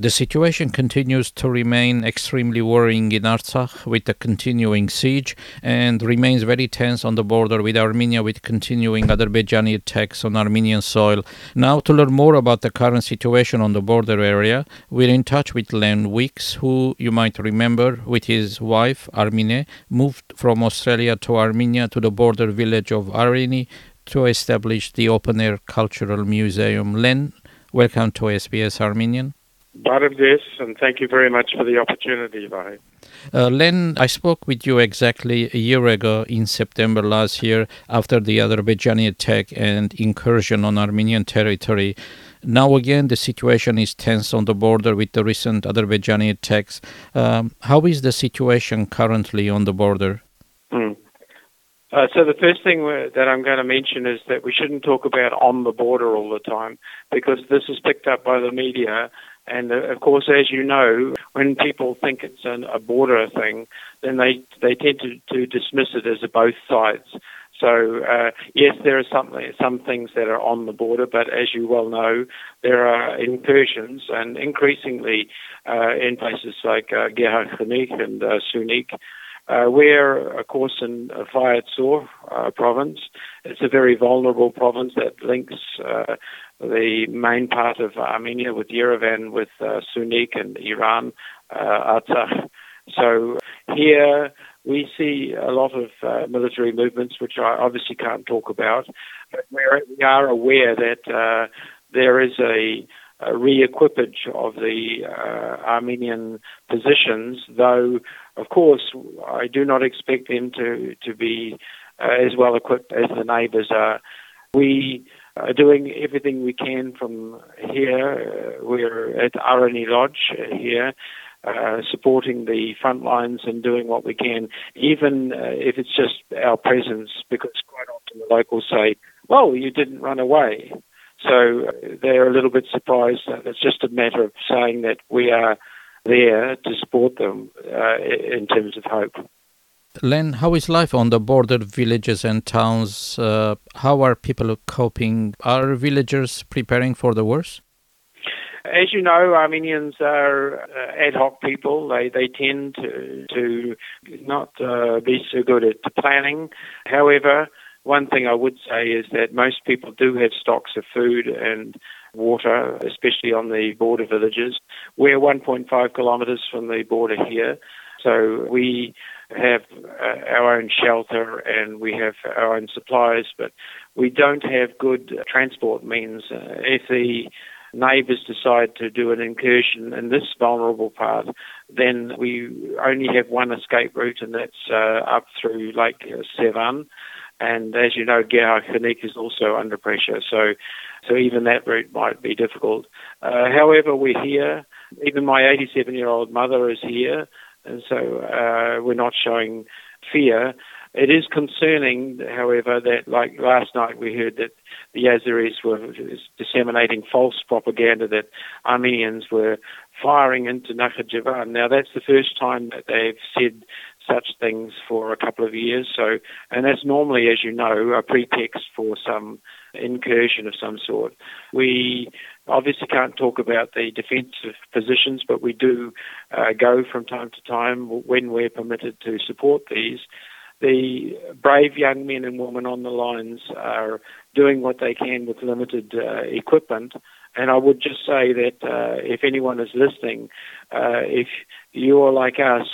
The situation continues to remain extremely worrying in Artsakh with the continuing siege and remains very tense on the border with Armenia with continuing Azerbaijani attacks on Armenian soil. Now, to learn more about the current situation on the border area, we're in touch with Len Wicks, who you might remember with his wife, Armine, moved from Australia to Armenia to the border village of Areni to establish the open air cultural museum. Len, welcome to SBS Armenian. Barabdes, and thank you very much for the opportunity, Vahe. Uh, Len, I spoke with you exactly a year ago in September last year after the Azerbaijani attack and incursion on Armenian territory. Now again, the situation is tense on the border with the recent Azerbaijani attacks. Um, how is the situation currently on the border? Hmm. Uh, so the first thing that I'm going to mention is that we shouldn't talk about on the border all the time because this is picked up by the media and uh, of course, as you know, when people think it's an, a border thing, then they they tend to, to dismiss it as a both sides. So uh, yes, there are some some things that are on the border, but as you well know, there are incursions, and increasingly uh, in places like uh, and uh, Syunik, uh, we're, of course, in Vayots uh, province. It's a very vulnerable province that links uh, the main part of Armenia with Yerevan, with uh, Syunik and Iran, uh, Artsakh. So here we see a lot of uh, military movements, which I obviously can't talk about, but we're, we are aware that uh, there is a, a re-equipage of the uh, Armenian positions, though, of course, I do not expect them to, to be uh, as well equipped as the neighbours are. We are doing everything we can from here. Uh, we're at Areni Lodge here, uh, supporting the front lines and doing what we can, even uh, if it's just our presence, because quite often the locals say, well, you didn't run away. So uh, they're a little bit surprised. It's just a matter of saying that we are there to support them in terms of hope. Len, how is life on the border villages and towns? Uh, how are people coping? Are villagers preparing for the worst? As you know, Armenians are uh, ad hoc people. They they tend to to not uh, be so good at planning. However, one thing I would say is that most people do have stocks of food and water, especially on the border villages. We're 1.5 kilometres from the border here, so we have uh, our own shelter and we have our own supplies, but we don't have good transport means. Uh, if the neighbours decide to do an incursion in this vulnerable part, then we only have one escape route, and that's uh, up through Lake Sevan. And as you know, Gerhard is also under pressure, so so even that route might be difficult. Uh, however, we're here. Even my 87-year-old mother is here. And so uh, we're not showing fear. It is concerning, however, that like last night we heard that the Azeris were disseminating false propaganda that Armenians were firing into Nakhchivan. Now that's the first time that they've said such things for a couple of years. So, and that's normally, as you know, a pretext for some incursion of some sort. We obviously can't talk about the defensive positions, but we do uh, go from time to time when we're permitted to support these. The brave young men and women on the lines are doing what they can with limited uh, equipment. And I would just say that uh, if anyone is listening, uh, if you're like us,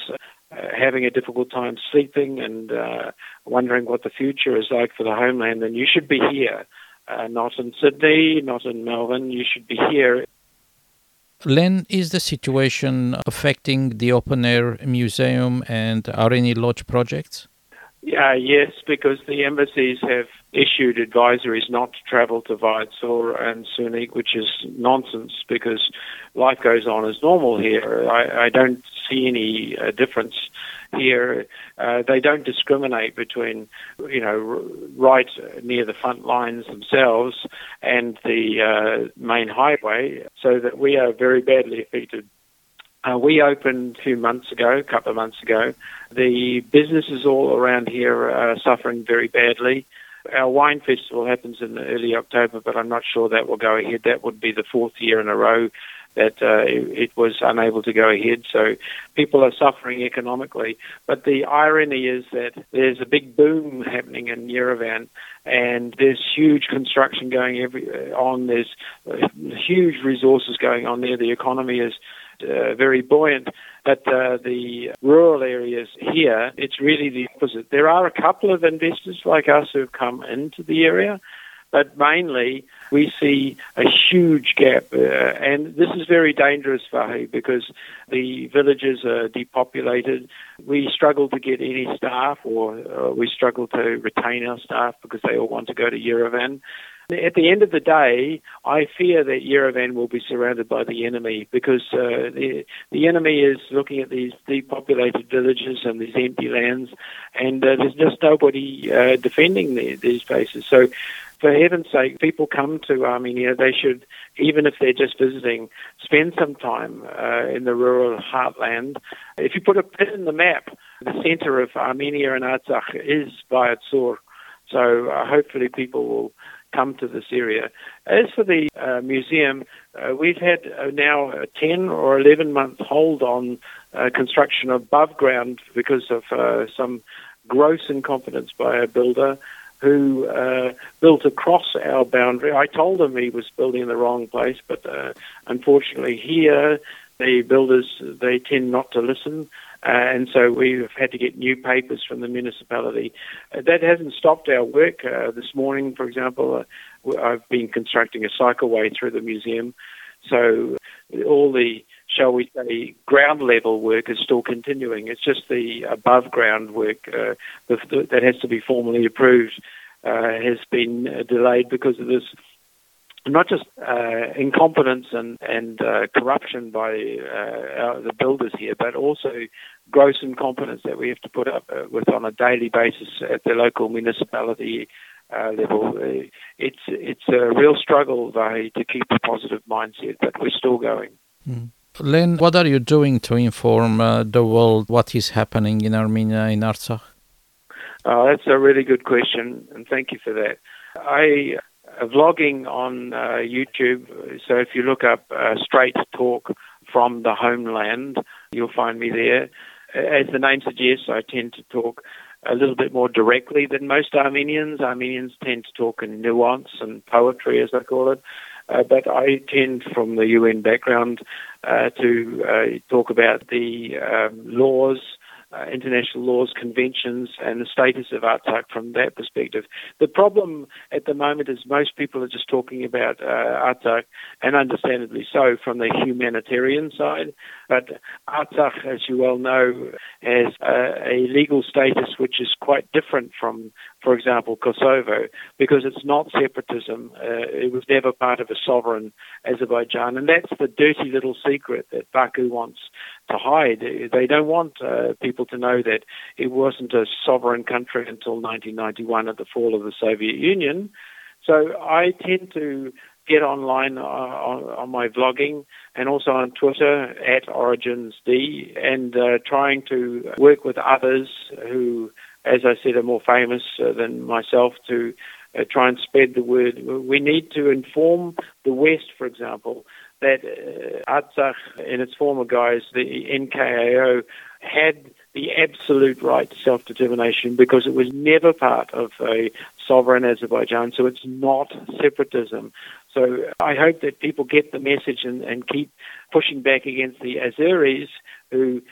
having a difficult time sleeping and uh, wondering what the future is like for the homeland, then you should be here uh, not in Sydney, not in Melbourne. You should be here. Len, is the situation affecting the open air museum and Areni Lodge projects? Yeah, yes, because the embassies have issued advisories not to travel to Vayots Dzor and Syunik, which is nonsense because life goes on as normal here. I, I don't see any uh, difference here. Uh, they don't discriminate between, you know, right near the front lines themselves and the uh, main highway, so that we are very badly affected. Uh, we opened a few months ago, a couple of months ago. The businesses all around here are suffering very badly. Our wine festival happens in early October, but I'm not sure that will go ahead. That would be the fourth year in a row that uh, it, it, was unable to go ahead. So people are suffering economically. But the irony is that there's a big boom happening in Yerevan, and there's huge construction going every, uh, on. There's uh, huge resources going on there. The economy is uh, very buoyant. But uh, the rural areas here, it's really the opposite. There are a couple of investors like us who have come into the area, but mainly we see a huge gap. Uh, and this is very dangerous, Vahe, because the villages are depopulated. We struggle to get any staff, or uh, we struggle to retain our staff because they all want to go to Yerevan. At the end of the day, I fear that Yerevan will be surrounded by the enemy because uh, the, the enemy is looking at these depopulated villages and these empty lands, and uh, there's just nobody uh, defending the, these places. So, for heaven's sake, people come to Armenia, they should, even if they're just visiting, spend some time uh, in the rural heartland. If you put a pin in the map, the center of Armenia and Artsakh is Vayots Dzor. So uh, hopefully people will come to this area. As for the uh, museum, uh, we've had uh, now a 10 or 11 month hold on uh, construction above ground because of uh, some gross incompetence by a builder who uh, built across our boundary. I told him he was building in the wrong place, but unfortunately here the builders they tend not to listen uh, and so we've had to get new papers from the municipality. Uh, that hasn't stopped our work. Uh, this morning, for example, uh, I've been constructing a cycleway through the museum. So all the, shall we say, ground level work is still continuing. It's just the above ground work uh, that has to be formally approved uh, has been delayed because of this not just uh, incompetence and, and uh, corruption by uh, our, the builders here, but also gross incompetence that we have to put up uh, with on a daily basis at the local municipality uh, level. Uh, it's it's a real struggle though, to keep a positive mindset, but we're still going. Mm. Len, what are you doing to inform the world what is happening in Armenia, in Artsakh? Oh, that's a really good question, and thank you for that. I am vlogging on uh, YouTube. So if you look up uh, Straight Talk from the Homeland, you'll find me there. As the name suggests, I tend to talk a little bit more directly than most Armenians. Armenians tend to talk in nuance and poetry, as I call it. Uh, but I tend, from the UN background, uh, to uh, talk about the um, laws uh, international laws, conventions, and the status of Artsakh from that perspective. The problem at the moment is most people are just talking about uh, Artsakh, and understandably so, from the humanitarian side. But Artsakh, as you well know, has uh, a legal status which is quite different from, for example, Kosovo, because it's not separatism. Uh, it was never part of a sovereign Azerbaijan, and that's the dirty little secret that Baku wants to hide. They don't want uh, people to know that it wasn't a sovereign country until 1991 at the fall of the Soviet Union. So I tend to get online uh, on, on, my vlogging and also on Twitter at OrigInsD and uh, trying to work with others who, as I said, are more famous uh, than myself to uh, try and spread the word. We need to inform the West, for example, that uh, Artsakh, in its former guise, the NKAO, had the absolute right to self determination because it was never part of a sovereign Azerbaijan, so it's not separatism. So I hope that people get the message and, and keep pushing back against the Azeris, who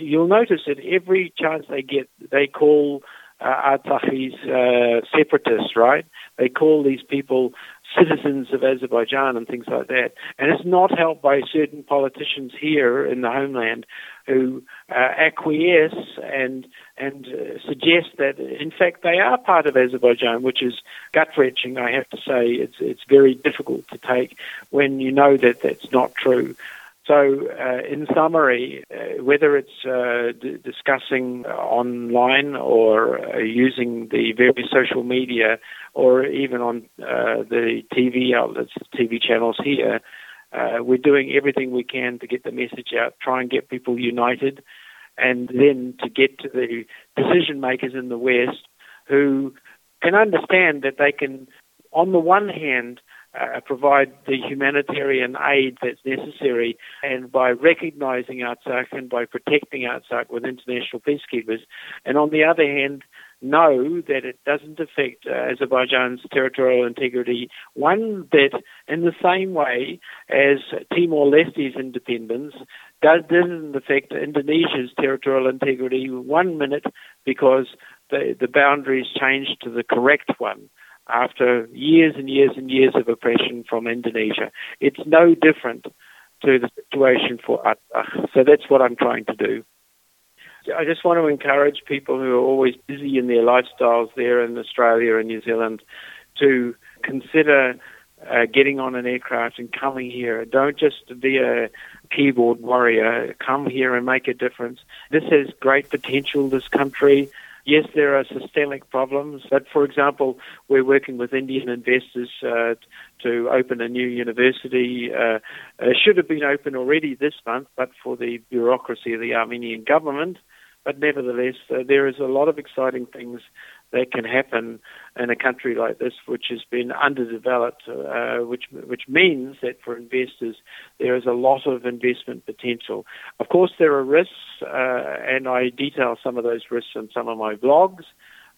you'll notice that every chance they get, they call uh, Artsakhis uh, separatists, right? They call these people citizens of Azerbaijan and things like that. And it's not helped by certain politicians here in the homeland who uh, acquiesce and and uh, suggest that in fact they are part of Azerbaijan, which is gut wrenching. I have to say it's it's very difficult to take when you know that that's not true. So, uh, in summary, uh, whether it's uh, d- discussing online or uh, using the various social media or even on uh, the TV outlets, TV channels here, uh, we're doing everything we can to get the message out, try and get people united, and then to get to the decision makers in the West who can understand that they can, on the one hand, uh, provide the humanitarian aid that's necessary. And by recognizing Artsakh and by protecting Artsakh with international peacekeepers, and on the other hand, know that it doesn't affect uh, Azerbaijan's territorial integrity. One, that in the same way as Timor Leste's independence does, didn't affect Indonesia's territorial integrity one minute because the, the boundaries changed to the correct one after years and years and years of oppression from Indonesia. It's no different to the situation for Artsakh. So that's what I'm trying to do. I just want to encourage people who are always busy in their lifestyles there in Australia and New Zealand to consider uh, getting on an aircraft and coming here. Don't just be a keyboard warrior. Come here and make a difference. This has great potential, this country. Yes, there are systemic problems, but for example, we're working with Indian investors uh, to open a new university. Uh, it should have been open already this month, but for the bureaucracy of the Armenian government. But nevertheless, uh, there is a lot of exciting things that can happen in a country like this, which has been underdeveloped, uh, which which means that for investors there is a lot of investment potential. Of course, there are risks, uh, and I detail some of those risks in some of my blogs.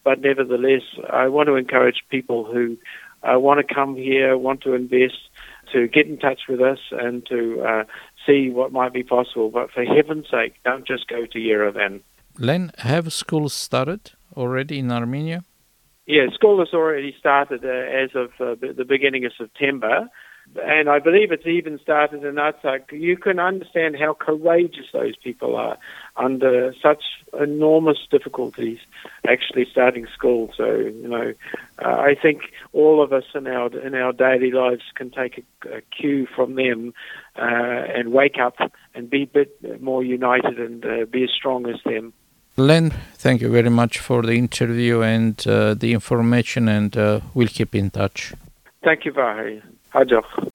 But nevertheless, I want to encourage people who uh, want to come here, want to invest, to get in touch with us and to uh, see what might be possible. But for heaven's sake, don't just go to Yerevan. Len, have schools started? Already in Armenia? Yeah, school has already started uh, as of uh, the beginning of September, and I believe it's even started in Artsakh. You can understand how courageous those people are under such enormous difficulties actually starting school. So, you know, uh, I think all of us in our in our daily lives can take a, a cue from them uh, and wake up and be a bit more united and uh, be as strong as them. Len, thank you very much for the interview and uh, the information, and uh, we'll keep in touch. Thank you, Vahe. Hajok.